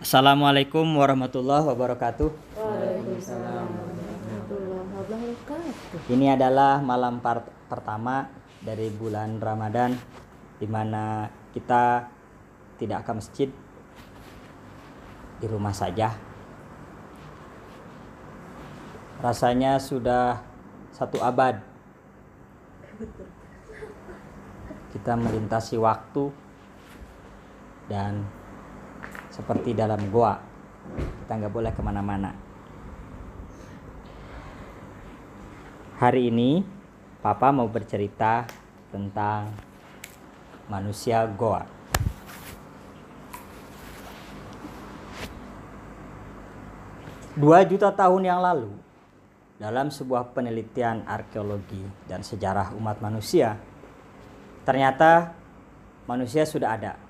Assalamualaikum warahmatullahi wabarakatuh. Waalaikumsalam warahmatullahi wabarakatuh. Ini adalah malam par- pertama dari bulan Ramadan di mana kita tidak ke masjid di rumah saja. Rasanya sudah satu abad kita melintasi waktu dan seperti dalam goa. Kita nggak boleh ke mana-mana. Hari ini papa mau bercerita tentang manusia goa. Dua juta tahun yang lalu dalam sebuah penelitian arkeologi dan sejarah umat manusia ternyata manusia sudah ada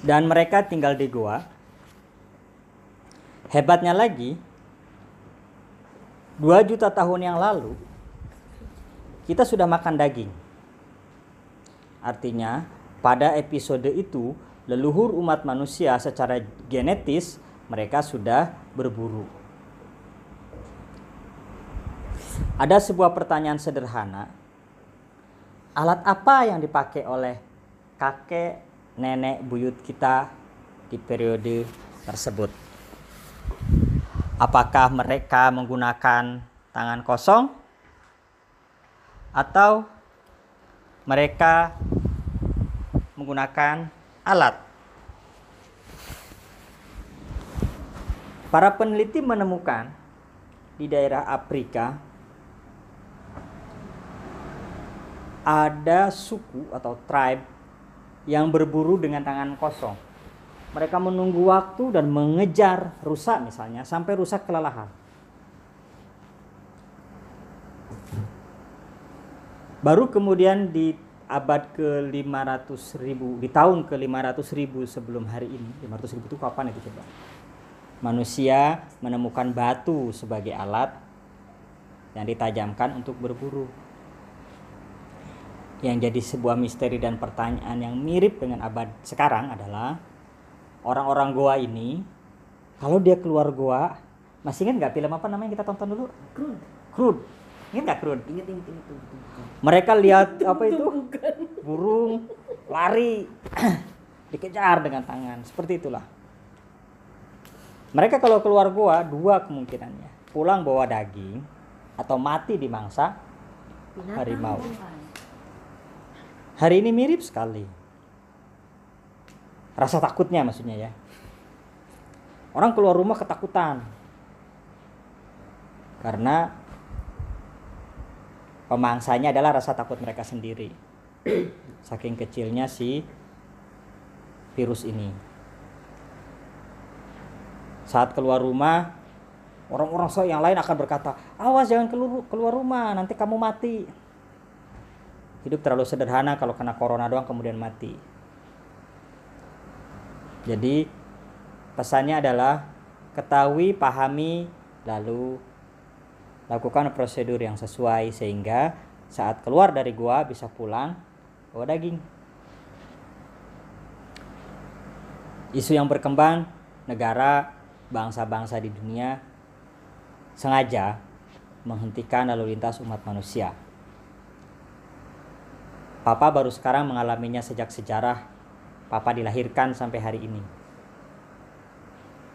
dan mereka tinggal di goa. Hebatnya lagi, 2 juta tahun yang lalu kita sudah makan daging. Artinya, pada episode itu leluhur umat manusia secara genetis mereka sudah berburu. Ada sebuah pertanyaan sederhana. Alat apa yang dipakai oleh kakek nenek buyut kita di periode tersebut. Apakah mereka menggunakan tangan kosong atau mereka menggunakan alat? Para peneliti menemukan di daerah Afrika ada suku atau tribe yang berburu dengan tangan kosong. Mereka menunggu waktu dan mengejar rusa misalnya sampai rusak kelelahan. Baru kemudian di abad ke-500 ribu, di tahun ke-500 ribu sebelum hari ini, 500 ribu itu kapan itu coba? Manusia menemukan batu sebagai alat yang ditajamkan untuk berburu yang jadi sebuah misteri dan pertanyaan yang mirip dengan abad sekarang adalah orang-orang goa ini kalau dia keluar goa masih ingat nggak film apa namanya kita tonton dulu? Krun. Krud ingat nggak Krud Ingat ingat ingat mereka lihat apa itu? burung lari dikejar dengan tangan. Seperti itulah. Mereka kalau keluar goa dua kemungkinannya. Pulang bawa daging atau mati di mangsa Binatang Harimau. bukan. Hari ini mirip sekali. Rasa takutnya maksudnya ya. Orang keluar rumah ketakutan. Karena pemangsanya adalah rasa takut mereka sendiri. Saking kecilnya si virus ini. Saat keluar rumah, orang-orang yang lain akan berkata, "Awas jangan keluar rumah, nanti kamu mati." Hidup terlalu sederhana kalau kena corona doang kemudian mati. Jadi pesannya adalah ketahui, pahami, lalu lakukan prosedur yang sesuai sehingga saat keluar dari gua bisa pulang bawa daging. Isu yang berkembang negara bangsa-bangsa di dunia sengaja menghentikan lalu lintas umat manusia. Papa baru sekarang mengalaminya sejak sejarah Papa dilahirkan sampai hari ini.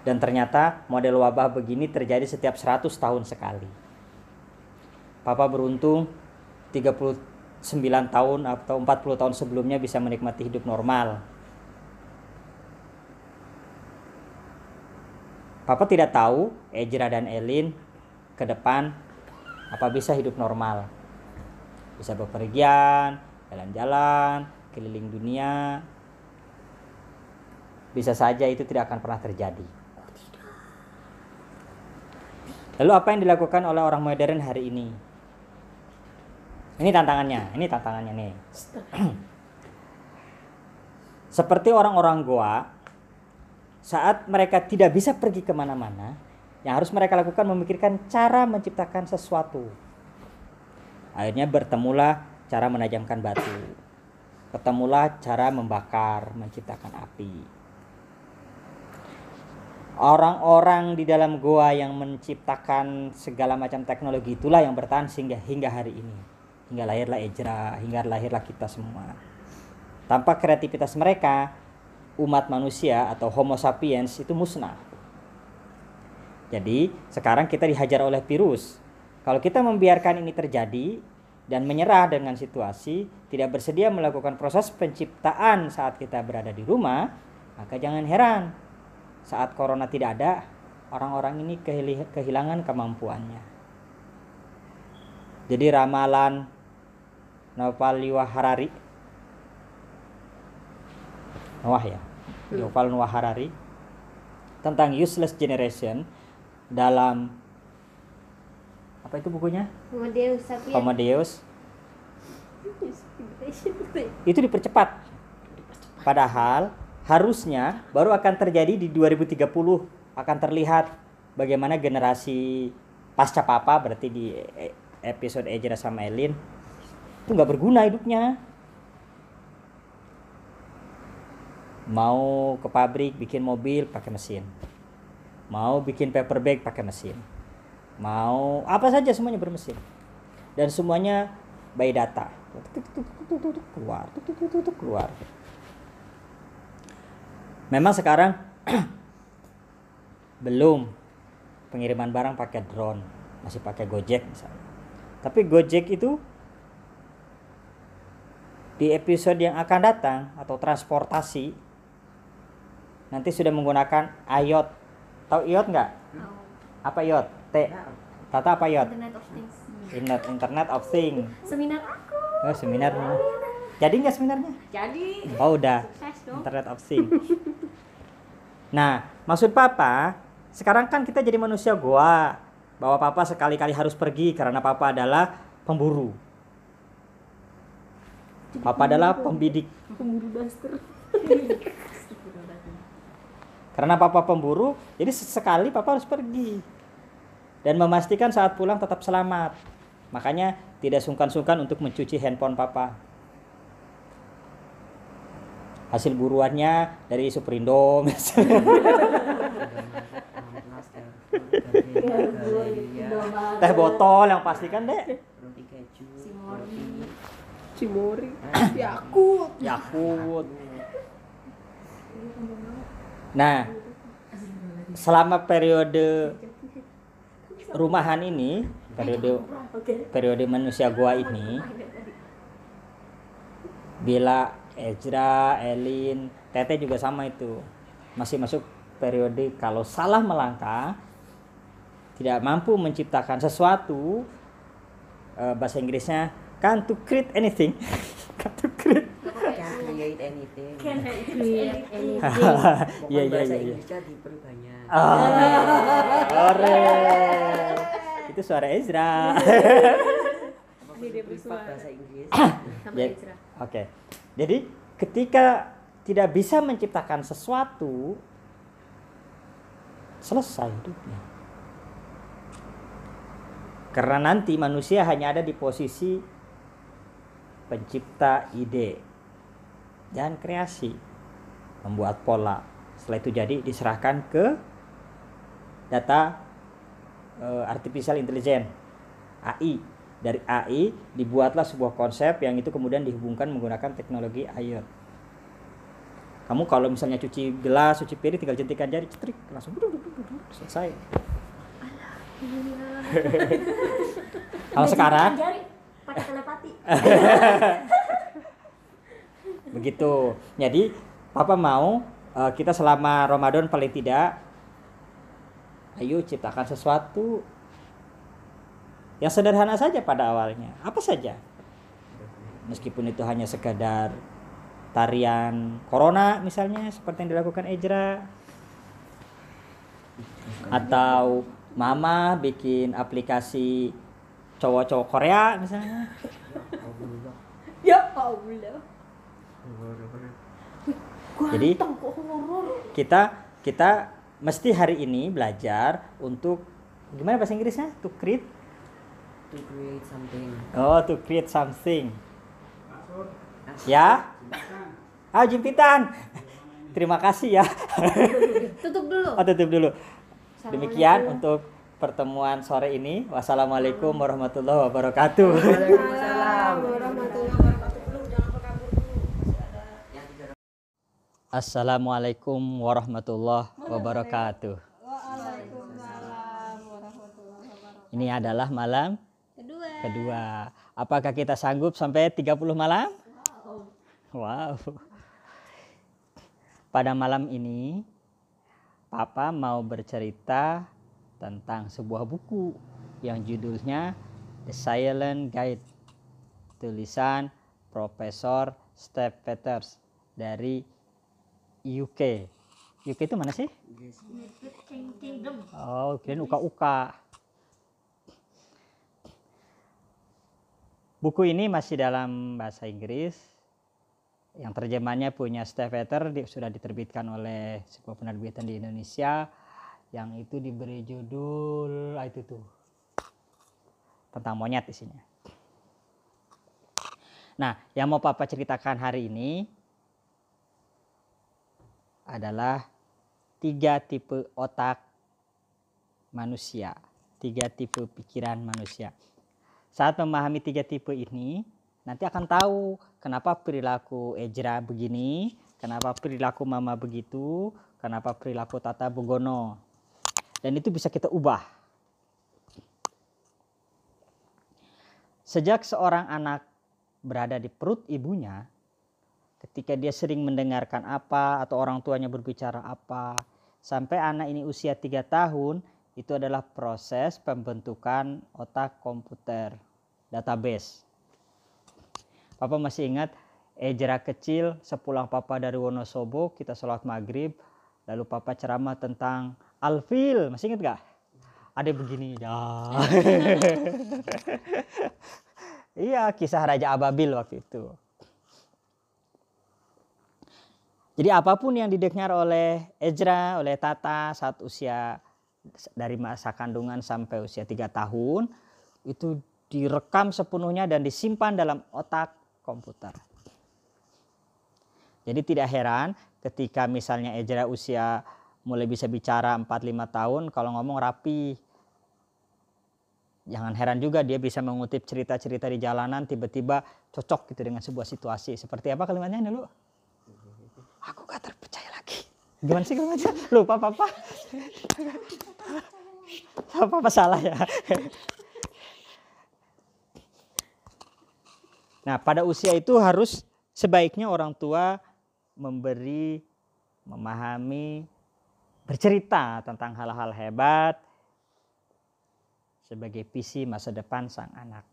Dan ternyata model wabah begini terjadi setiap 100 tahun sekali. Papa beruntung 39 tahun atau 40 tahun sebelumnya bisa menikmati hidup normal. Papa tidak tahu Ejra dan Elin ke depan apa bisa hidup normal. Bisa bepergian, jalan-jalan, keliling dunia. Bisa saja itu tidak akan pernah terjadi. Lalu apa yang dilakukan oleh orang modern hari ini? Ini tantangannya, ini tantangannya nih. Seperti orang-orang Goa, saat mereka tidak bisa pergi ke mana-mana, yang harus mereka lakukan memikirkan cara menciptakan sesuatu. Akhirnya bertemulah cara menajamkan batu. ketemulah cara membakar, menciptakan api. Orang-orang di dalam goa yang menciptakan segala macam teknologi itulah yang bertahan sehingga hingga hari ini. Hingga lahirlah Ejra, hingga lahirlah kita semua. Tanpa kreativitas mereka, umat manusia atau Homo sapiens itu musnah. Jadi, sekarang kita dihajar oleh virus. Kalau kita membiarkan ini terjadi dan menyerah dengan situasi, tidak bersedia melakukan proses penciptaan saat kita berada di rumah, maka jangan heran. Saat corona tidak ada, orang-orang ini kehilangan kemampuannya. Jadi ramalan Noval Noah Harari Noah ya Noval Noah Harari tentang useless generation dalam apa itu bukunya? Homo Deus sapiens. Homo Deus itu dipercepat. Padahal harusnya baru akan terjadi di 2030 akan terlihat bagaimana generasi pasca papa berarti di e- episode Ejra sama Elin itu nggak berguna hidupnya. Mau ke pabrik bikin mobil pakai mesin. Mau bikin paper bag pakai mesin mau apa saja semuanya bermesin. Dan semuanya by data. Keluar keluar. Memang sekarang belum pengiriman barang pakai drone. Masih pakai Gojek misalnya. Tapi Gojek itu di episode yang akan datang atau transportasi nanti sudah menggunakan IOT. Tahu IOT nggak? Apa IOT T Tata apa IOT Internet of Things. Internet Internet of Things Seminar aku. oh, seminar jadi nggak seminarnya Jadi oh udah sukses dong. Internet of Things. Nah, maksud Papa, sekarang kan kita jadi manusia goa. Bahwa Papa sekali-kali harus pergi karena Papa adalah pemburu. Papa adalah pembidik. Pemburu daster. Karena Papa pemburu, jadi sesekali Papa harus pergi. Dan memastikan saat pulang tetap selamat. Makanya tidak sungkan-sungkan untuk mencuci handphone Papa. Hasil buruannya dari Superindo teh botol yang pastikan deh roti keju Simori. Cimori. Yakut. Yakut nah selama periode rumahan ini periode periode manusia gua ini bila Ezra, Elin, Tete juga sama itu. Masih masuk periode kalau salah melangkah tidak mampu menciptakan sesuatu eh, bahasa Inggrisnya can't to create anything. Can't to create. Can't create anything. Create anything. Iya, iya, iya, iya. Inggrisnya diperbanyak Ah, ore. Itu suara Ezra. Bahasa Inggris Sama Ya, Ezra. Oke. Jadi ketika tidak bisa menciptakan sesuatu selesai hidupnya. Karena nanti manusia hanya ada di posisi pencipta ide dan kreasi, membuat pola. Setelah itu jadi diserahkan ke data eh, artificial intelligence AI. Dari AI dibuatlah sebuah konsep yang itu kemudian dihubungkan menggunakan teknologi IoT. Kamu kalau misalnya cuci gelas, cuci piring tinggal jentikan jari, cetrik, langsung duduk, duduk, duduk, selesai. Kalau sekarang Jari pakai telepati. begitu. Jadi Papa mau eh, kita selama Ramadan paling tidak ayo ciptakan sesuatu yang sederhana saja pada awalnya. Apa saja. Meskipun itu hanya sekadar tarian corona misalnya seperti yang dilakukan Ejra atau mama bikin aplikasi cowok-cowok Korea misalnya Ya Allah. Jadi- kita kita mesti hari ini belajar untuk gimana bahasa Inggrisnya to create to create something oh to create something ya Ah, Jimpitan. Terima kasih ya. Tutup dulu. Oh, tutup dulu. Demikian untuk pertemuan sore ini. Wassalamualaikum warahmatullahi wabarakatuh. Waalaikumsalam. warahmatullahi wabarakatuh. Assalamualaikum warahmatullahi wabarakatuh. Ini adalah malam Kedua. kedua. Apakah kita sanggup sampai 30 malam? Wow. Pada malam ini Papa mau bercerita tentang sebuah buku yang judulnya The Silent Guide tulisan Profesor Steve Peters dari UK. UK itu mana sih? Oh, kirain uka-uka. Buku ini masih dalam bahasa Inggris. Yang terjemahnya punya di- sudah diterbitkan oleh sebuah penerbitan di Indonesia. Yang itu diberi judul, ah itu tuh. Tentang monyet isinya. Nah, yang mau Papa ceritakan hari ini adalah tiga tipe otak manusia, tiga tipe pikiran manusia. Saat memahami tiga tipe ini, nanti akan tahu kenapa perilaku Ejra begini, kenapa perilaku Mama begitu, kenapa perilaku Tata Bugono. Dan itu bisa kita ubah. Sejak seorang anak berada di perut ibunya, ketika dia sering mendengarkan apa atau orang tuanya berbicara apa, sampai anak ini usia tiga tahun, itu adalah proses pembentukan otak komputer database. Papa masih ingat Ejra kecil sepulang papa dari Wonosobo kita sholat maghrib lalu papa ceramah tentang alfil masih ingat gak? Ada begini ya. iya kisah Raja Ababil waktu itu. Jadi apa pun yang didengar oleh Ezra, oleh Tata saat usia dari masa kandungan sampai usia tiga tahun itu direkam sepenuhnya dan disimpan dalam otak komputer. Jadi tidak heran ketika misalnya Ezra usia mulai bisa bicara 4-5 tahun kalau ngomong rapi. Jangan heran juga dia bisa mengutip cerita-cerita di jalanan tiba-tiba cocok gitu dengan sebuah situasi. Seperti apa kalimatnya dulu? Aku gak terpercaya lagi. Gimana sih kalimatnya? Lupa papa. Papa salah ya. Nah, pada usia itu harus sebaiknya orang tua memberi, memahami, bercerita tentang hal-hal hebat sebagai visi masa depan sang anak.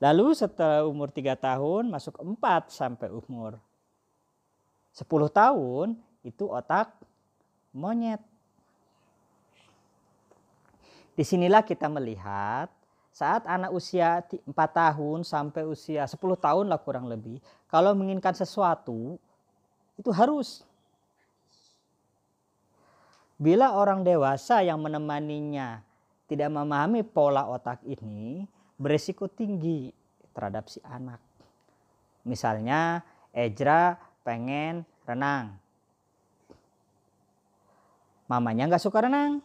Lalu setelah umur 3 tahun masuk 4 sampai umur 10 tahun itu otak monyet. Di sinilah kita melihat saat anak usia 4 tahun sampai usia 10 tahun lah kurang lebih. Kalau menginginkan sesuatu itu harus. Bila orang dewasa yang menemaninya tidak memahami pola otak ini, beresiko tinggi terhadap si anak. Misalnya Ezra pengen renang. Mamanya nggak suka renang.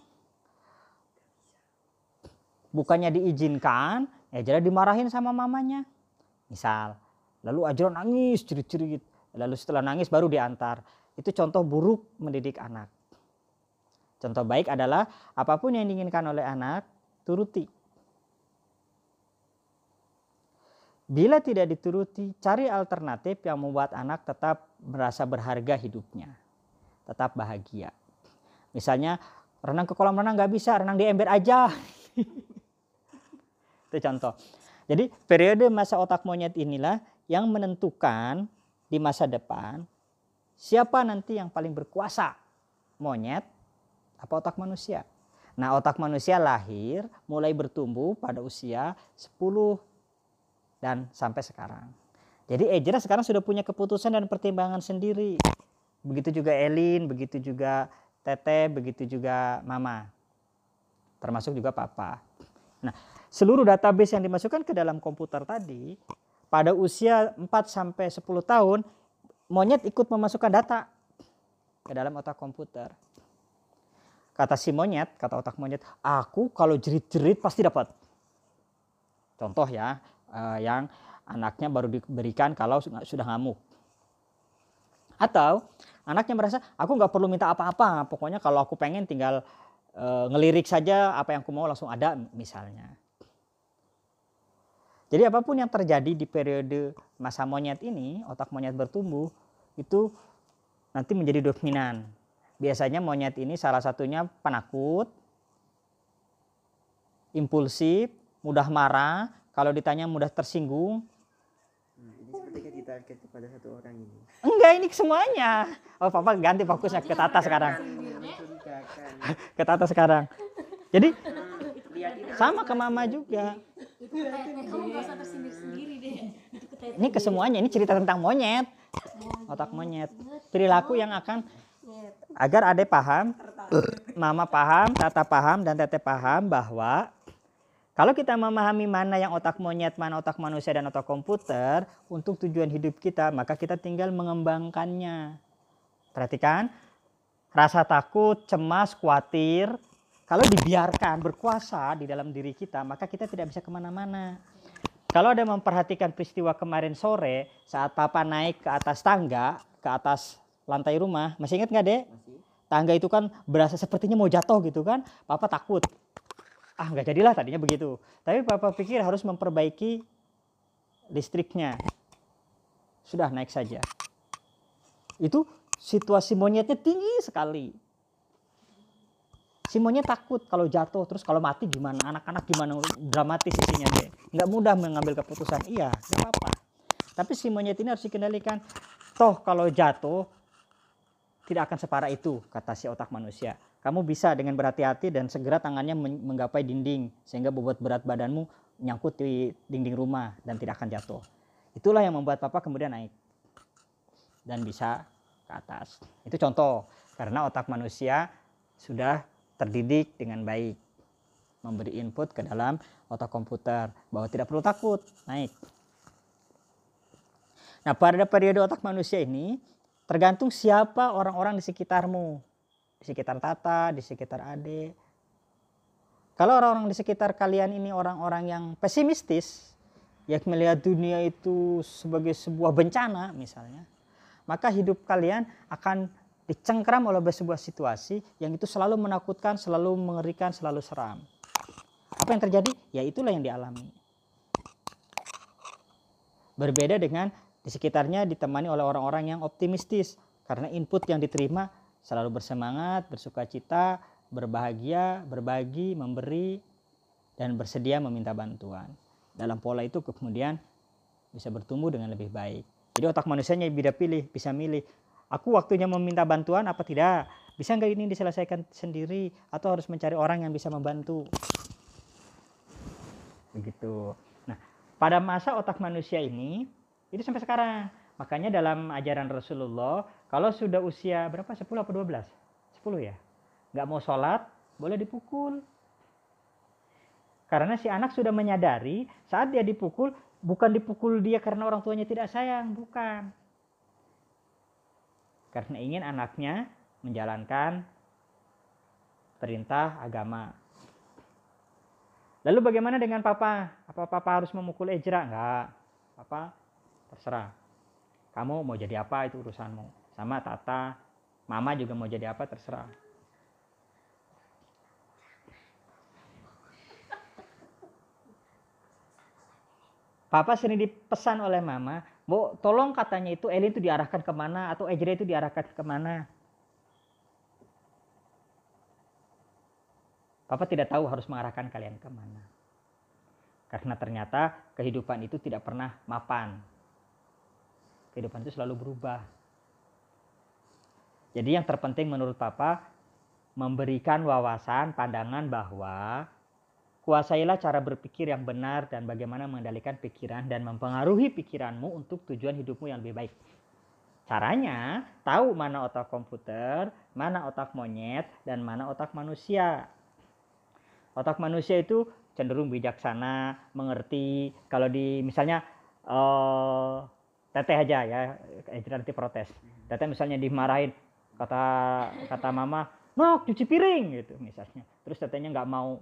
Bukannya diizinkan, Ezra dimarahin sama mamanya. Misal, lalu Ezra nangis cerit-cerit. Lalu setelah nangis baru diantar. Itu contoh buruk mendidik anak. Contoh baik adalah apa pun yang diinginkan oleh anak, turuti. Bila tidak dituruti, cari alternatif yang membuat anak tetap merasa berharga hidupnya. Tetap bahagia. Misalnya, renang ke kolam renang nggak bisa, renang di ember aja. Itu contoh. Jadi periode masa otak monyet inilah yang menentukan di masa depan siapa nanti yang paling berkuasa. Monyet apa otak manusia? Nah otak manusia lahir mulai bertumbuh pada usia 10 dan sampai sekarang. Jadi Ezra sekarang sudah punya keputusan dan pertimbangan sendiri. Begitu juga Elin, begitu juga Tete, begitu juga Mama. Termasuk juga Papa. Nah, seluruh database yang dimasukkan ke dalam komputer tadi pada usia 4 sampai 10 tahun monyet ikut memasukkan data ke dalam otak komputer. Kata si monyet, kata otak monyet, aku kalau jerit-jerit pasti dapat. Contoh ya, eh, yang anaknya baru diberikan kalau su- sudah ngamuk. Atau anaknya merasa aku nggak perlu minta apa-apa, pokoknya kalau aku pengen tinggal eh, ngelirik saja apa yang aku mau langsung ada misalnya. Jadi apa pun yang terjadi di periode masa monyet ini, otak monyet bertumbuh itu nanti menjadi dominan. Biasanya monyet ini salah satunya penakut, impulsif, mudah marah, kalau ditanya mudah tersinggung. Hmm, ini sepertinya ditarget kepada satu orang ini. Enggak, ini semuanya. Oh, papa ganti fokusnya ke Tata sekarang. Ke Tata sekarang. Jadi sama ke mama juga. Teteh. Ini ke semuanya, ini cerita tentang monyet. Otak monyet. Perilaku yang akan agar ade paham, mama paham, tata paham, dan teteh paham bahwa kalau kita memahami mana yang otak monyet, mana otak manusia, dan otak komputer untuk tujuan hidup kita, maka kita tinggal mengembangkannya. Perhatikan, rasa takut, cemas, khawatir, kalau dibiarkan berkuasa di dalam diri kita, maka kita tidak bisa ke mana-mana. Kalau ada memperhatikan peristiwa kemarin sore saat papa naik ke atas tangga, ke atas lantai rumah, masih ingat nggak dek? masih Tangga itu kan berasa sepertinya mau jatuh gitu kan, papa takut. Ah nggak jadilah tadinya begitu. Tapi papa pikir harus memperbaiki listriknya. Sudah naik saja. Itu situasi monyetnya tinggi sekali. Si monyet takut kalau jatuh terus kalau mati gimana? Anak-anak gimana? Dramatis isinya deh. Nggak mudah mengambil keputusan. Iya, nggak apa-apa. Tapi si monyet ini harus dikendalikan. Toh kalau jatuh tidak akan separah itu kata si otak manusia. Kamu bisa dengan berhati-hati dan segera tangannya men- menggapai dinding sehingga bobot berat badanmu nyangkut di dinding rumah dan tidak akan jatuh. Itulah yang membuat papa kemudian naik dan bisa ke atas. Itu contoh karena otak manusia sudah terdidik dengan baik memberi input ke dalam otak komputer bahwa tidak perlu takut naik. Nah, pada periode otak manusia ini tergantung siapa orang-orang di sekitarmu. Di sekitar Tata, di sekitar Ade. Kalau orang-orang di sekitar kalian ini orang-orang yang pesimistis, yang melihat dunia itu sebagai sebuah bencana misalnya, maka hidup kalian akan dicengkram oleh sebuah situasi yang itu selalu menakutkan, selalu mengerikan, selalu seram. Apa yang terjadi? Ya itulah yang dialami. Berbeda dengan di sekitarnya ditemani oleh orang-orang yang optimistis karena input yang diterima selalu bersemangat, bersuka cita, berbahagia, berbagi, memberi dan bersedia meminta bantuan. Dalam pola itu kemudian bisa bertumbuh dengan lebih baik. Jadi otak manusianya bisa pilih, bisa milih. Aku waktunya meminta bantuan apa tidak? Bisa nggak ini diselesaikan sendiri atau harus mencari orang yang bisa membantu? Begitu. Nah, pada masa otak manusia ini itu sampai sekarang. Makanya dalam ajaran Rasulullah, kalau sudah usia berapa? 10 apa 12? 10 ya? Nggak mau sholat, boleh dipukul. Karena si anak sudah menyadari saat dia dipukul, bukan dipukul dia karena orang tuanya tidak sayang, bukan. Karena ingin anaknya menjalankan perintah agama. Lalu bagaimana dengan papa? Apa papa harus memukul Ejra? Enggak. Papa terserah. Kamu mau jadi apa itu urusanmu. Sama Tata, Mama juga mau jadi apa terserah. Papa sering dipesan oleh Mama, Bo, tolong katanya itu Elin itu diarahkan ke mana atau Ejra itu diarahkan ke mana. Papa tidak tahu harus mengarahkan kalian ke mana. Karena ternyata kehidupan itu tidak pernah mapan. Kehidupan itu selalu berubah. Jadi yang terpenting menurut Papa memberikan wawasan, pandangan bahwa kuasailah cara berpikir yang benar dan bagaimana mengendalikan pikiran dan mempengaruhi pikiranmu untuk tujuan hidupmu yang lebih baik. Caranya tahu mana otak komputer, mana otak monyet, dan mana otak manusia. Otak manusia itu cenderung bijaksana, mengerti. Kalau di misalnya eh, teteh aja ya Ejra nanti protes. Teteh misalnya dimarahin kata kata mama nok cuci piring gitu misalnya. Terus tetehnya nggak mau.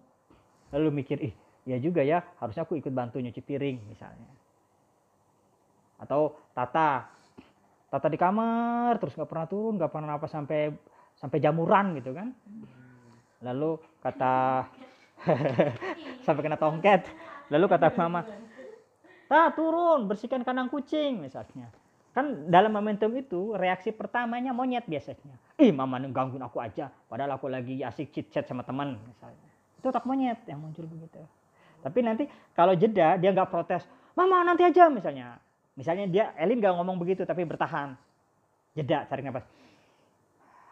Lalu mikir ih ya juga ya harusnya aku ikut bantu nyuci piring misalnya. Atau Tata Tata di kamar terus nggak pernah turun nggak pernah apa sampai sampai jamuran gitu kan. Lalu kata sampai kena tongket. Lalu kata mama ta turun bersihkan kandang kucing misalnya. Kan dalam momentum itu reaksi pertamanya monyet biasanya. Ih mama gangguin aku aja padahal aku lagi asik chit chat sama teman misalnya. Itu otak monyet yang muncul begitu. Tapi nanti kalau jeda dia nggak protes mama nanti aja misalnya. Misalnya dia Elin nggak ngomong begitu tapi bertahan. Jeda tarik nafas.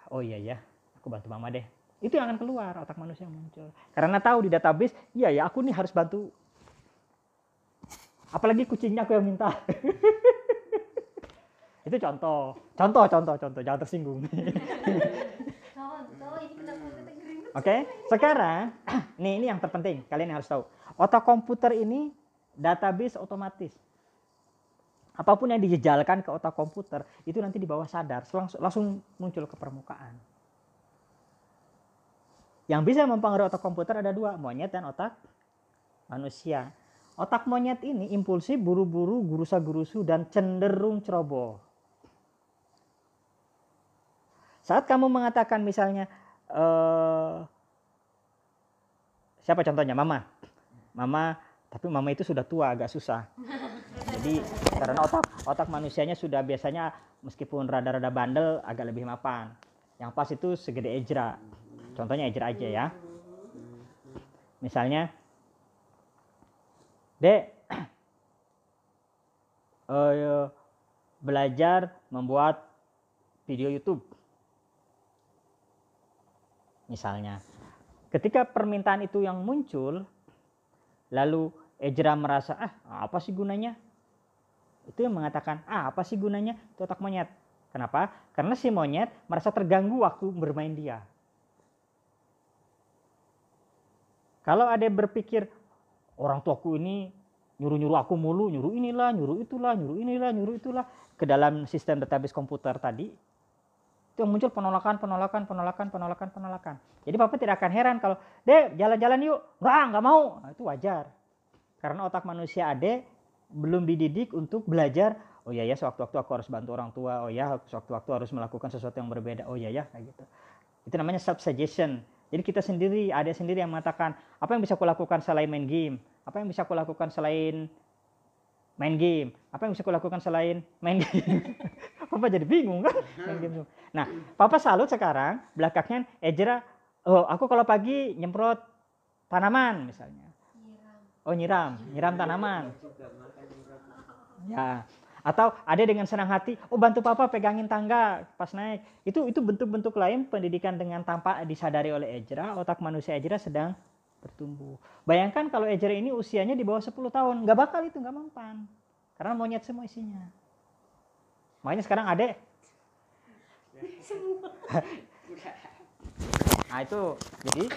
Oh iya ya aku bantu mama deh. Itu yang akan keluar otak manusia yang muncul. Karena tahu di database iya ya aku nih harus bantu apalagi kucingnya aku yang minta itu contoh contoh contoh contoh jangan tersinggung? Oke, sekarang nih ini yang terpenting kalian harus tahu. Otak komputer ini database otomatis. Apa pun yang dijejalkan ke otak komputer itu nanti di bawah sadar langsung, langsung muncul ke permukaan. Yang bisa mempengaruhi otak komputer ada dua, monyet dan otak manusia. Otak monyet ini impulsif, buru-buru, gurusa-gurusu, dan cenderung ceroboh. Saat kamu mengatakan misalnya, eh, siapa contohnya? Mama. Mama, tapi mama itu sudah tua, agak susah. Jadi karena otak otak manusianya sudah biasanya meskipun rada-rada bandel, agak lebih mapan. Yang pas itu segede Ejra. Contohnya Ejra aja ya. Misalnya, Dek, eh, belajar membuat video YouTube. Misalnya, ketika permintaan itu yang muncul, lalu Ejra merasa, ah apa sih gunanya? Itu yang mengatakan, ah apa sih gunanya? Itu otak monyet. Kenapa? Karena si monyet merasa terganggu waktu bermain dia. Kalau ada berpikir, orang tuaku ini nyuruh-nyuruh aku mulu, nyuruh inilah, nyuruh itulah, nyuruh inilah, nyuruh itulah ke dalam sistem database komputer tadi itu yang muncul penolakan, penolakan, penolakan, penolakan, penolakan. Jadi papa tidak akan heran kalau, dek jalan-jalan yuk, nggak, nggak mau, nah, itu wajar. Karena otak manusia ade belum dididik untuk belajar, oh iya ya sewaktu-waktu aku harus bantu orang tua, oh ya sewaktu-waktu harus melakukan sesuatu yang berbeda, oh iya ya kayak gitu. Itu namanya self suggestion. Jadi kita sendiri, ada sendiri yang mengatakan, apa yang bisa aku lakukan selain main game? Apa yang bisa aku lakukan selain main game? Apa yang bisa aku lakukan selain main game? Papa jadi bingung kan? Main game. Nah, Papa salut sekarang, belakangnya Ejra, oh aku kalau pagi nyemprot tanaman misalnya. Oh nyiram, nyiram tanaman. Ya. Atau ada dengan senang hati, oh bantu papa pegangin tangga pas naik. Itu itu bentuk-bentuk lain pendidikan dengan tanpa disadari oleh Ejra, otak manusia Ejra sedang bertumbuh. Bayangkan kalau Ejra ini usianya di bawah 10 tahun, nggak bakal itu nggak mempan. Karena monyet semua isinya. Makanya sekarang adek. nah itu jadi,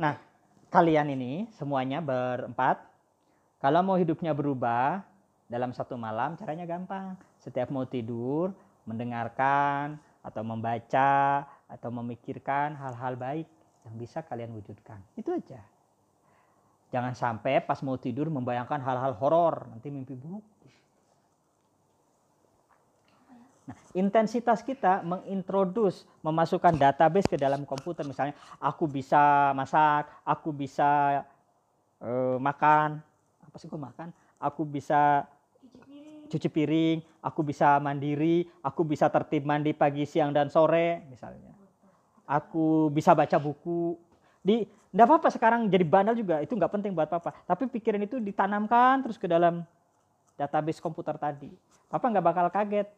nah kalian ini semuanya berempat, kalau mau hidupnya berubah dalam satu malam caranya gampang. Setiap mau tidur, mendengarkan atau membaca atau memikirkan hal-hal baik yang bisa kalian wujudkan. Itu aja. Jangan sampai pas mau tidur membayangkan hal-hal horor, nanti mimpi buruk. Nah, intensitas kita mengintrodus, memasukkan database ke dalam komputer. Misalnya, aku bisa masak, aku bisa uh, makan, apa sih gue makan? Aku bisa cuci piring, aku bisa mandiri, aku bisa tertib mandi pagi, siang, dan sore, misalnya. Aku bisa baca buku. Di, enggak apa-apa sekarang jadi bandel juga, itu nggak penting buat papa. Tapi pikiran itu ditanamkan terus ke dalam database komputer tadi. Papa nggak bakal kaget.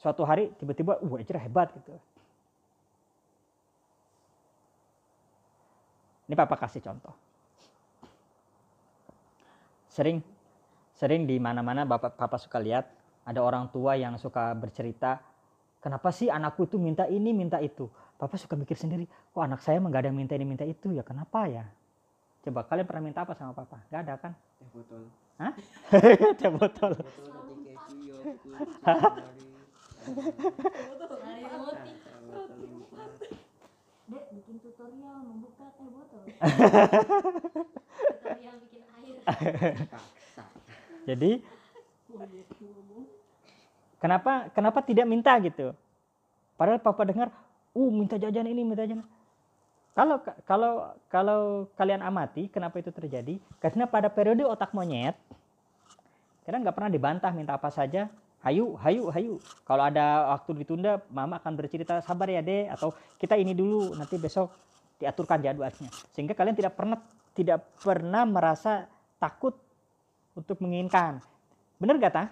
Suatu hari tiba-tiba, wah uh, hebat gitu. Ini papa kasih contoh. Sering sering di mana-mana bapak papa suka lihat ada orang tua yang suka bercerita kenapa sih anakku itu minta ini minta itu papa suka mikir sendiri kok anak saya nggak ada yang minta ini minta itu ya kenapa ya coba kalian pernah minta apa sama papa nggak ada kan Teh botol. Hah? teh botol. Dek, bikin tutorial membuka teh botol. tutorial bikin air. Jadi kenapa kenapa tidak minta gitu? Padahal papa dengar, uh minta jajan ini, minta jajan. Kalau kalau kalau kalian amati kenapa itu terjadi? Karena pada periode otak monyet, kadang nggak pernah dibantah minta apa saja. Hayu, hayu, hayu. Kalau ada waktu ditunda, mama akan bercerita sabar ya deh, atau kita ini dulu, nanti besok diaturkan jadwalnya. Sehingga kalian tidak pernah tidak pernah merasa takut untuk menginginkan. Bener gak ta?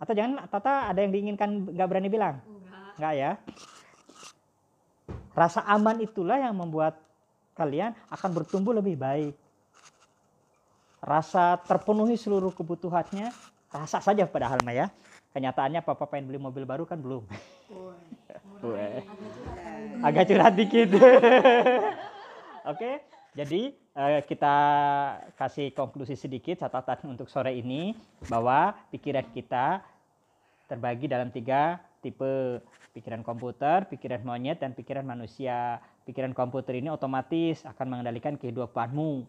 Atau jangan Tata ada yang diinginkan nggak berani bilang? Enggak. Enggak ya. Rasa aman itulah yang membuat kalian akan bertumbuh lebih baik. Rasa terpenuhi seluruh kebutuhannya, rasa saja padahal mah ya. Kenyataannya papa pengen beli mobil baru kan belum. Agak curhat dikit. Oke, jadi eh, kita kasih konklusi sedikit catatan untuk sore ini bahwa pikiran kita terbagi dalam tiga tipe pikiran komputer, pikiran monyet, dan pikiran manusia. Pikiran komputer ini otomatis akan mengendalikan kehidupanmu.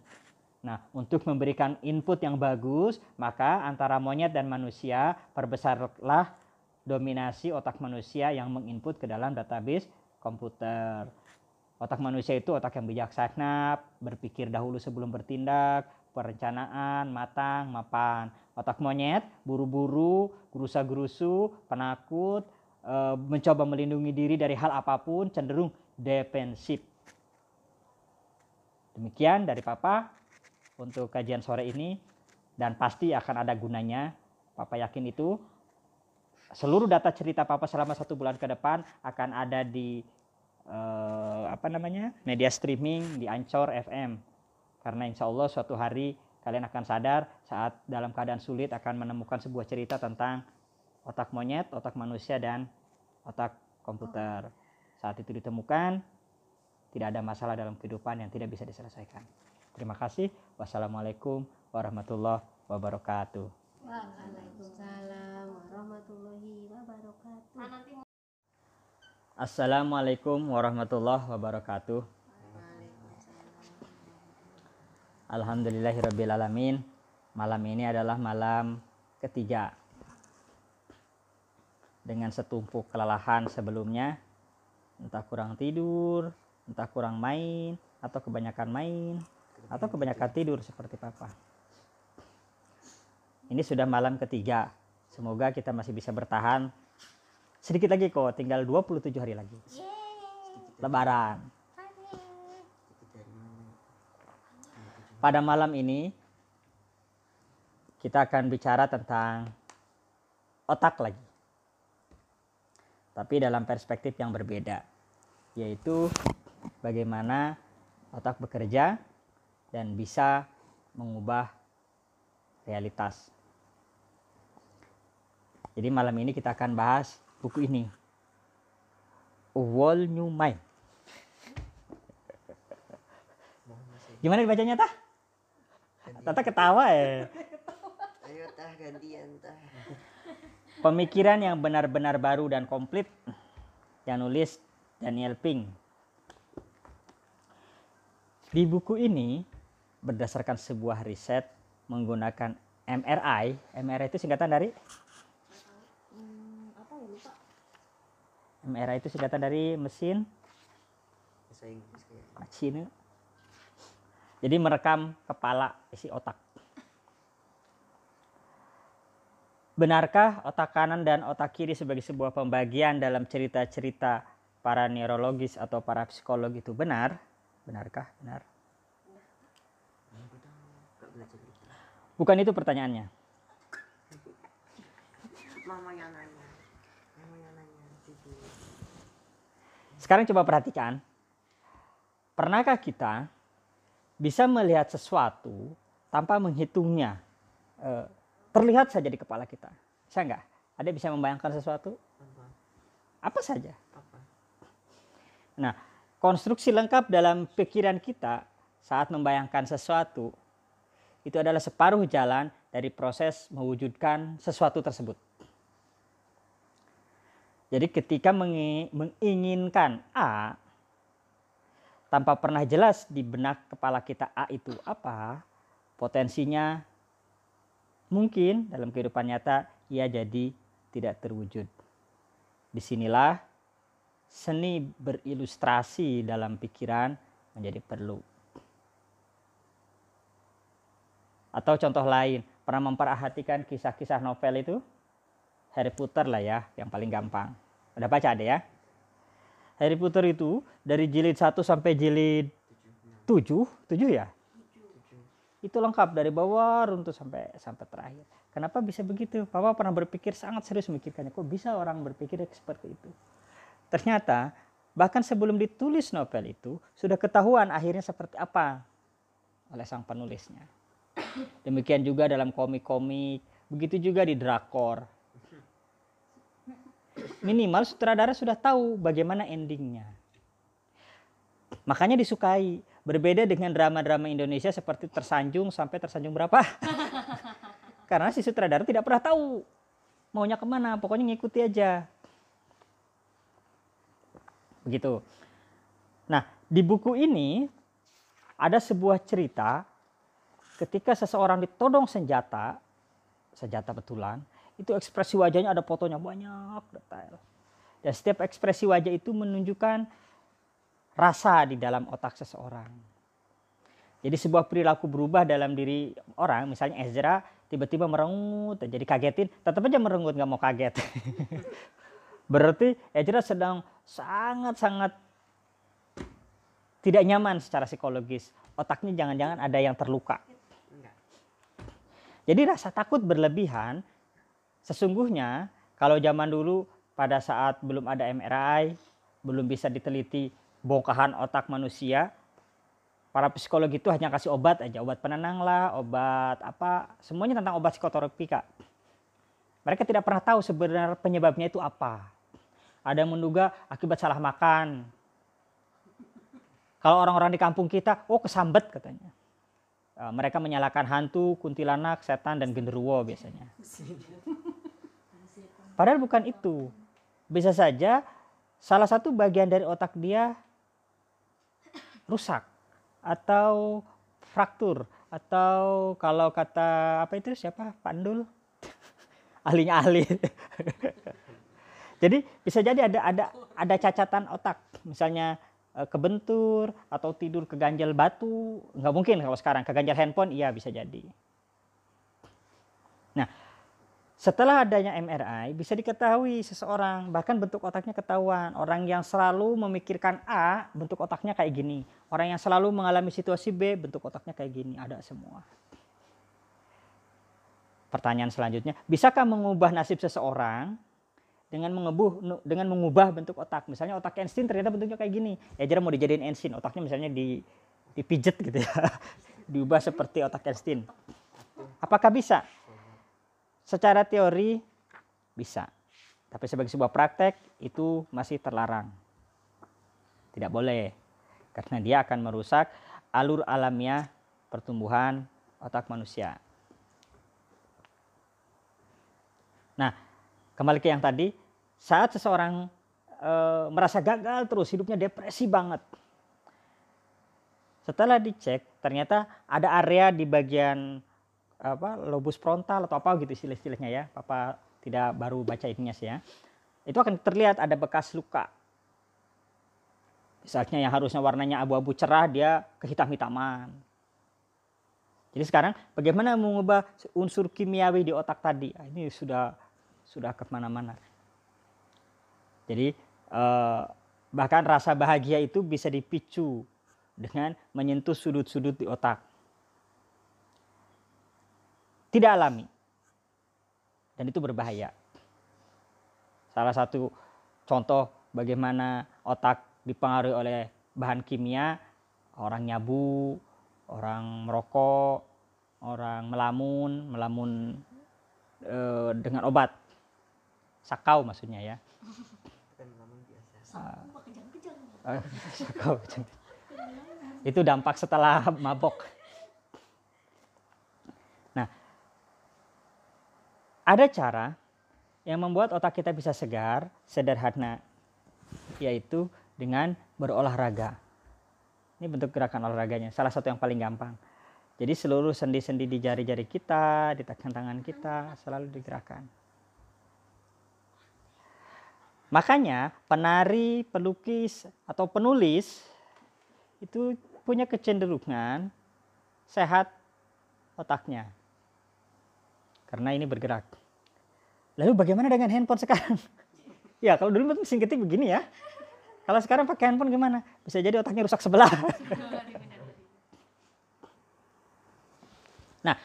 Nah, untuk memberikan input yang bagus, maka antara monyet dan manusia perbesarlah dominasi otak manusia yang menginput ke dalam database komputer. Otak manusia itu otak yang bijaksana, berpikir dahulu sebelum bertindak, perencanaan, matang, mapan. Otak monyet, buru-buru, gerusa-gerusu, penakut, eh, mencoba melindungi diri dari hal apa pun, cenderung defensif. Demikian dari Papa untuk kajian sore ini dan pasti akan ada gunanya. Papa yakin itu. Seluruh data cerita Papa selama satu bulan ke depan akan ada di eh, apa namanya media streaming di Ancor FM. Karena insya Allah suatu hari kalian akan sadar saat dalam keadaan sulit akan menemukan sebuah cerita tentang otak monyet, otak manusia dan otak komputer. Saat itu ditemukan tidak ada masalah dalam kehidupan yang tidak bisa diselesaikan. Terima kasih. Wassalamualaikum warahmatullahi wabarakatuh. Waalaikumsalam warahmatullahi wabarakatuh. Assalamualaikum warahmatullahi wabarakatuh. Alhamdulillahirrabbilalamin. Malam ini adalah malam ketiga. Dengan setumpuk kelelahan sebelumnya, entah kurang tidur, entah kurang main, atau kebanyakan main, atau kebanyakan tidur seperti papa. Ini sudah malam ketiga. Semoga kita masih bisa bertahan. Sedikit lagi kok, tinggal 27 hari lagi. Lebaran. Pada malam ini kita akan bicara tentang otak lagi. Tapi dalam perspektif yang berbeda, yaitu bagaimana otak bekerja dan bisa mengubah realitas. Jadi malam ini kita akan bahas buku ini. A Whole New Mind. Gimana dibacanya tah? Tata ketawa ya. Ayo tah gantian tah. Pemikiran yang benar-benar baru dan komplit yang nulis Daniel Pink. Di buku ini berdasarkan sebuah riset menggunakan MRI. MRI itu singkatan dari apa ya lupa? MRI itu singkatan dari mesin kayak. machine. Jadi merekam kepala isi otak. Benarkah otak kanan dan otak kiri sebagai sebuah pembagian dalam cerita-cerita para neurologis atau para psikolog itu benar? Benarkah? Benar. Kak belajar itu. Bukan itu pertanyaannya. Mama yang nanya. Mama yang nanya. Tidur. Sekarang coba perhatikan. Pernahkah kita bisa melihat sesuatu tanpa menghitungnya? Eh, terlihat saja di kepala kita. Bisa nggak? Ada bisa membayangkan sesuatu? Apa? Saja? Nah, konstruksi lengkap dalam pikiran kita saat membayangkan sesuatu itu adalah separuh jalan dari proses mewujudkan sesuatu tersebut. Jadi ketika mengi- menginginkan A tanpa pernah jelas di benak kepala kita A itu apa, potensinya mungkin dalam kehidupan nyata ia jadi tidak terwujud. Di sinilah seni berilustrasi dalam pikiran menjadi perlu. Atau contoh lain, pernah memperhatikan kisah-kisah novel itu? Harry Potter lah ya, yang paling gampang. Udah baca ada ya? Harry Potter itu dari jilid 1 sampai jilid 7, 7 ya? Itu lengkap dari bawah runtuh sampai sampai terakhir. Kenapa bisa begitu? Papa pernah berpikir sangat serius memikirkannya. Kok bisa orang berpikir seperti itu? Ternyata bahkan sebelum ditulis novel itu sudah ketahuan akhirnya seperti apa oleh sang penulisnya. Demikian juga dalam komik-komik, begitu juga di drakor. Minimal sutradara sudah tahu bagaimana endingnya. Makanya disukai. Berbeda dengan drama-drama Indonesia seperti tersanjung sampai tersanjung berapa. Karena si sutradara tidak pernah tahu maunya ke mana. Pokoknya ngikuti aja. Begitu. Nah, di buku ini ada sebuah cerita ketika seseorang ditodong senjata, senjata betulan, itu ekspresi wajahnya ada fotonya banyak detail. Dan setiap ekspresi wajah itu menunjukkan rasa di dalam otak seseorang. Jadi sebuah perilaku berubah dalam diri orang, misalnya Ezra tiba-tiba merengut, jadi kagetin, tetap aja merengut nggak mau kaget. Berarti Ezra sedang sangat-sangat tidak nyaman secara psikologis. Otaknya jangan-jangan ada yang terluka. Jadi rasa takut berlebihan sesungguhnya kalau zaman dulu pada saat belum ada MRI, belum bisa diteliti bongkahan otak manusia, para psikolog itu hanya kasih obat aja, obat penenang lah, obat apa, semuanya tentang obat psikoterapi kak. Mereka tidak pernah tahu sebenarnya penyebabnya itu apa. Ada yang menduga akibat salah makan. Kalau orang-orang di kampung kita, oh kesambet katanya. Uh, mereka menyalahkan hantu, kuntilanak, setan, dan genderuwo biasanya. Padahal bukan itu. Bisa saja salah satu bagian dari otak dia rusak atau fraktur atau kalau kata apa itu siapa? Pandul? Ahlinya ahli jadi bisa jadi ada ada ada cacatan otak. Misalnya eh, kebentur atau tidur keganjal batu. Nggak mungkin kalau sekarang. Keganjal handphone iya bisa jadi. Nah setelah adanya MRI bisa diketahui seseorang bahkan bentuk otaknya ketahuan. Orang yang selalu memikirkan A bentuk otaknya kayak gini. Orang yang selalu mengalami situasi B bentuk otaknya kayak gini. Ada semua. Pertanyaan selanjutnya bisakah mengubah nasib seseorang dengan mengebuh dengan mengubah bentuk otak? Misalnya otak Einstein ternyata bentuknya kayak gini. Ya jadi mau dijadiin Einstein. Otaknya misalnya di dipijet gitu ya. Diubah seperti otak Einstein. Apakah bisa secara teori bisa. Tapi sebagai sebuah praktek itu masih terlarang. Tidak boleh. Karena dia akan merusak alur alamiah pertumbuhan otak manusia. Nah, kembali ke yang tadi, saat seseorang e, merasa gagal terus, hidupnya depresi banget. Setelah dicek, ternyata ada area di bagian apa lobus frontal atau apa gitu istilah-istilahnya ya. Papa tidak baru baca ininya sih ya. Itu akan terlihat ada bekas luka. Misalnya yang harusnya warnanya abu-abu cerah dia kehitam-hitaman. Jadi sekarang bagaimana mengubah unsur kimiawi di otak tadi? Ah, ini sudah sudah ke mana-mana. Jadi eh, bahkan rasa bahagia itu bisa dipicu dengan menyentuh sudut-sudut di otak tidak alami. Dan itu berbahaya. Salah satu contoh bagaimana otak dipengaruhi oleh bahan kimia, orang nyabu, orang merokok, orang melamun, melamun e, dengan obat. Sakau maksudnya ya. Sakau. itu dampak setelah mabok. Ada cara Yang membuat otak kita bisa segar, sederhana, yaitu dengan berolahraga. Ini bentuk gerakan olahraganya, salah satu yang paling gampang. Jadi seluruh sendi-sendi di jari-jari kita, di tangan tangan kita selalu digerakkan. Makanya penari, pelukis, atau penulis itu punya kecenderungan sehat otaknya. Karena ini bergerak. Lalu bagaimana dengan handphone sekarang? ya kalau dulu mesin ketik begini ya. Kalau sekarang pakai handphone gimana? Bisa jadi otaknya rusak sebelah. nah,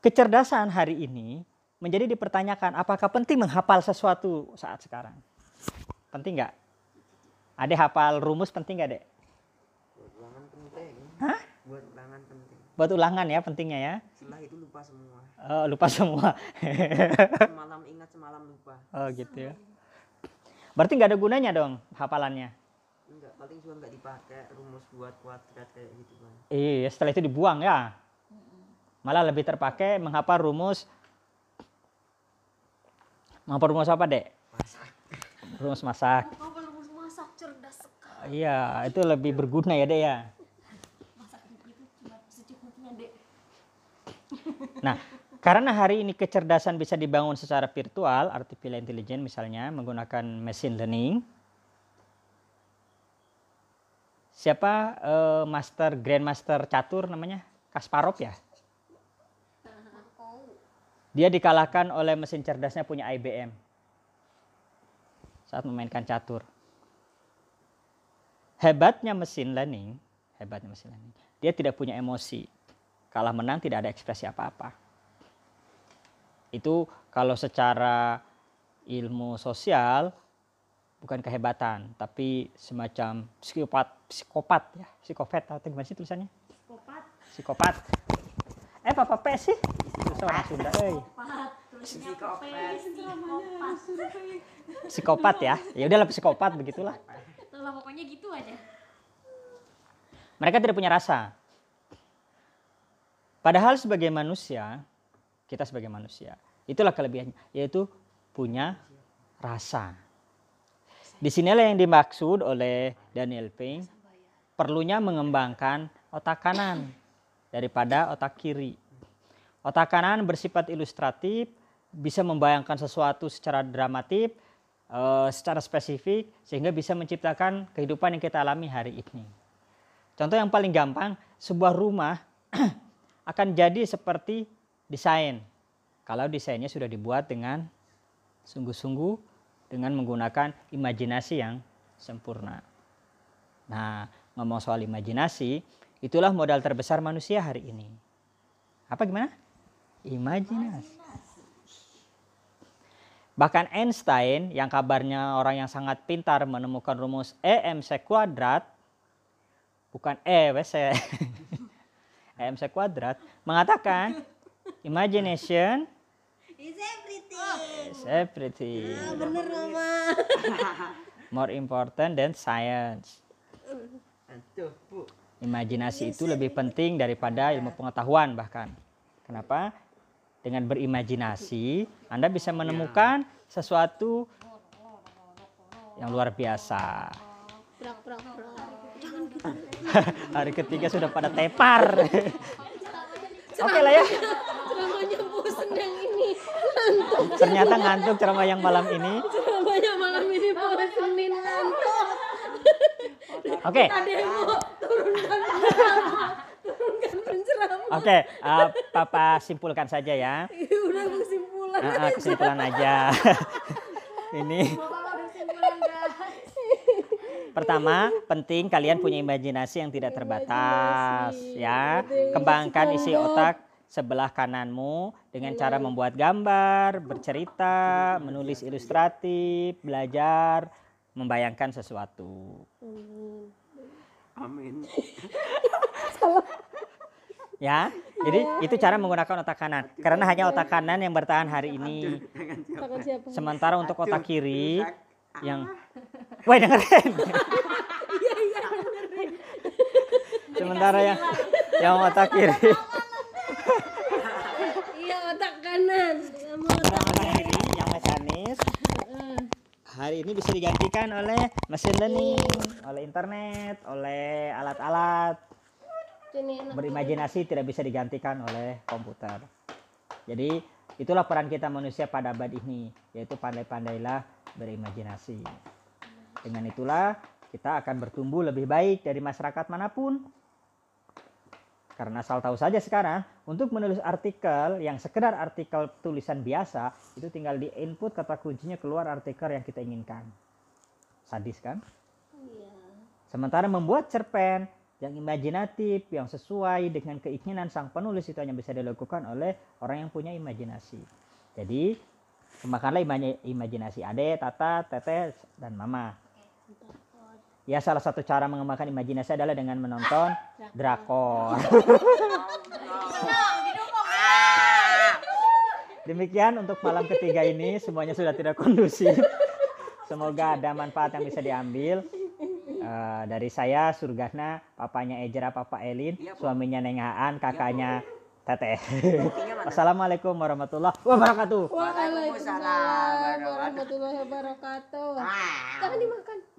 kecerdasan hari ini menjadi dipertanyakan apakah penting menghafal sesuatu saat sekarang? Penting nggak? Ada hafal rumus penting nggak, Dek? Buat ulangan penting. Hah? Buat ulangan penting. Buat ulangan ya pentingnya ya. Setelah itu lupa semua. Oh, lupa semua. Semalam ingat semalam lupa. oh gitu ya. Berarti nggak ada gunanya dong hafalannya. Enggak, paling juga enggak dipakai rumus buat kuadrat kayak gitu kan. Iya, setelah itu dibuang ya. Malah lebih terpakai menghafal rumus menghafal rumus apa, Dek? Masak. Rumus masak. Kau belum masak cerdas sekali. Iya, itu lebih berguna ya, Dek ya. Masak itu cuma secukupnya dek. Nah, karena hari ini kecerdasan bisa dibangun secara virtual, artificial intelligence misalnya menggunakan machine learning. Siapa eh, master grandmaster catur namanya? Kasparov ya? Dia dikalahkan oleh mesin cerdasnya punya IBM saat memainkan catur. Hebatnya mesin learning, hebatnya mesin learning, dia tidak punya emosi. Kalah menang tidak ada ekspresi apa-apa. Itu kalau secara ilmu sosial bukan kehebatan, tapi semacam psikopat, psikopat ya, psikopat atau gimana sih tulisannya? Kopat. Psikopat. Eh, apa apa sih? Susah orang Sunda. Kopat. Tulisnya Psikopat. Psikopat. Psikopat ya. Ya udahlah psikopat begitulah. Tuh lah pokoknya gitu aja. Mereka tidak punya rasa. Padahal sebagai manusia, kita sebagai manusia, itulah kelebihannya, yaitu punya rasa. Di sinilah yang dimaksud oleh Daniel Pink, perlunya mengembangkan otak kanan daripada otak kiri. Otak kanan bersifat ilustratif, bisa membayangkan sesuatu secara dramatik, eh, secara spesifik, sehingga bisa menciptakan kehidupan yang kita alami hari ini. Contoh yang paling gampang, sebuah rumah akan jadi seperti desain. Kalau desainnya sudah dibuat dengan sungguh-sungguh dengan menggunakan imajinasi yang sempurna. Nah, ngomong soal imajinasi, itulah modal terbesar manusia hari ini. Apa gimana? Imajinasi. Bahkan Einstein yang kabarnya orang yang sangat pintar menemukan rumus EMC kuadrat bukan E WC EMC kuadrat mengatakan imagination Is everything. is everything Bener mama. more important than science. Imajinasi itu lebih penting daripada ilmu pengetahuan bahkan. Kenapa? Dengan berimajinasi, Anda bisa menemukan sesuatu yang luar biasa. Hari ketiga sudah pada tepar. Oke lah ya. Ceramahnya bosen yang ini. Ternyata ngantuk ceramah yang malam ini. Ceramahnya malam ini bosenin ngantuk. Oke, turunkan penceramah. Turunkan penceramah. oke. eh, Papa simpulkan saja ya. Iya, Udah kesimpulan. Ah, ah, kesimpulan aja. Ini pertama penting kalian punya imajinasi yang tidak terbatas ya. Kembangkan isi otak sebelah kananmu dengan cara membuat gambar, bercerita, menulis ilustratif, belajar, membayangkan sesuatu. Amin. Ya. Jadi itu cara menggunakan otak kanan. Karena hanya otak kanan yang bertahan hari ini. Sementara untuk otak kiri yang Woi dengerin. Sementara yang yang otak kiri, Iya otak kanan. Sama yang kanan hari ini bisa digantikan oleh mesin learning, oleh internet, oleh alat-alat Ini berimajinasi tidak bisa digantikan oleh komputer. Jadi itulah peran kita manusia pada abad ini, yaitu pandai-pandailah berimajinasi. Dengan itulah kita akan bertumbuh lebih baik dari masyarakat mana pun. Karena asal tahu saja sekarang, untuk menulis artikel yang sekedar artikel tulisan biasa, itu tinggal di input kata kuncinya keluar artikel yang kita inginkan. Sadis kan? Iya. Sementara membuat cerpen yang imajinatif, yang sesuai dengan keinginan sang penulis itu hanya bisa dilakukan oleh orang yang punya imajinasi. Jadi, kembangkanlah ima- imajinasi Ade, Tata, Teteh, dan Mama. Ya, salah satu cara mengembangkan imajinasi adalah dengan menonton drakor. Demikian untuk malam ketiga ini, semuanya sudah tidak kondusif. Semoga ada manfaat yang bisa diambil. Eh, dari saya Surgana, papanya Ejra, papa Elin, suaminya Neng Aan, kakaknya Teteh. Assalamualaikum warahmatullahi wabarakatuh. Waalaikumsalam warahmatullahi wabarakatuh. Jangan dimakan.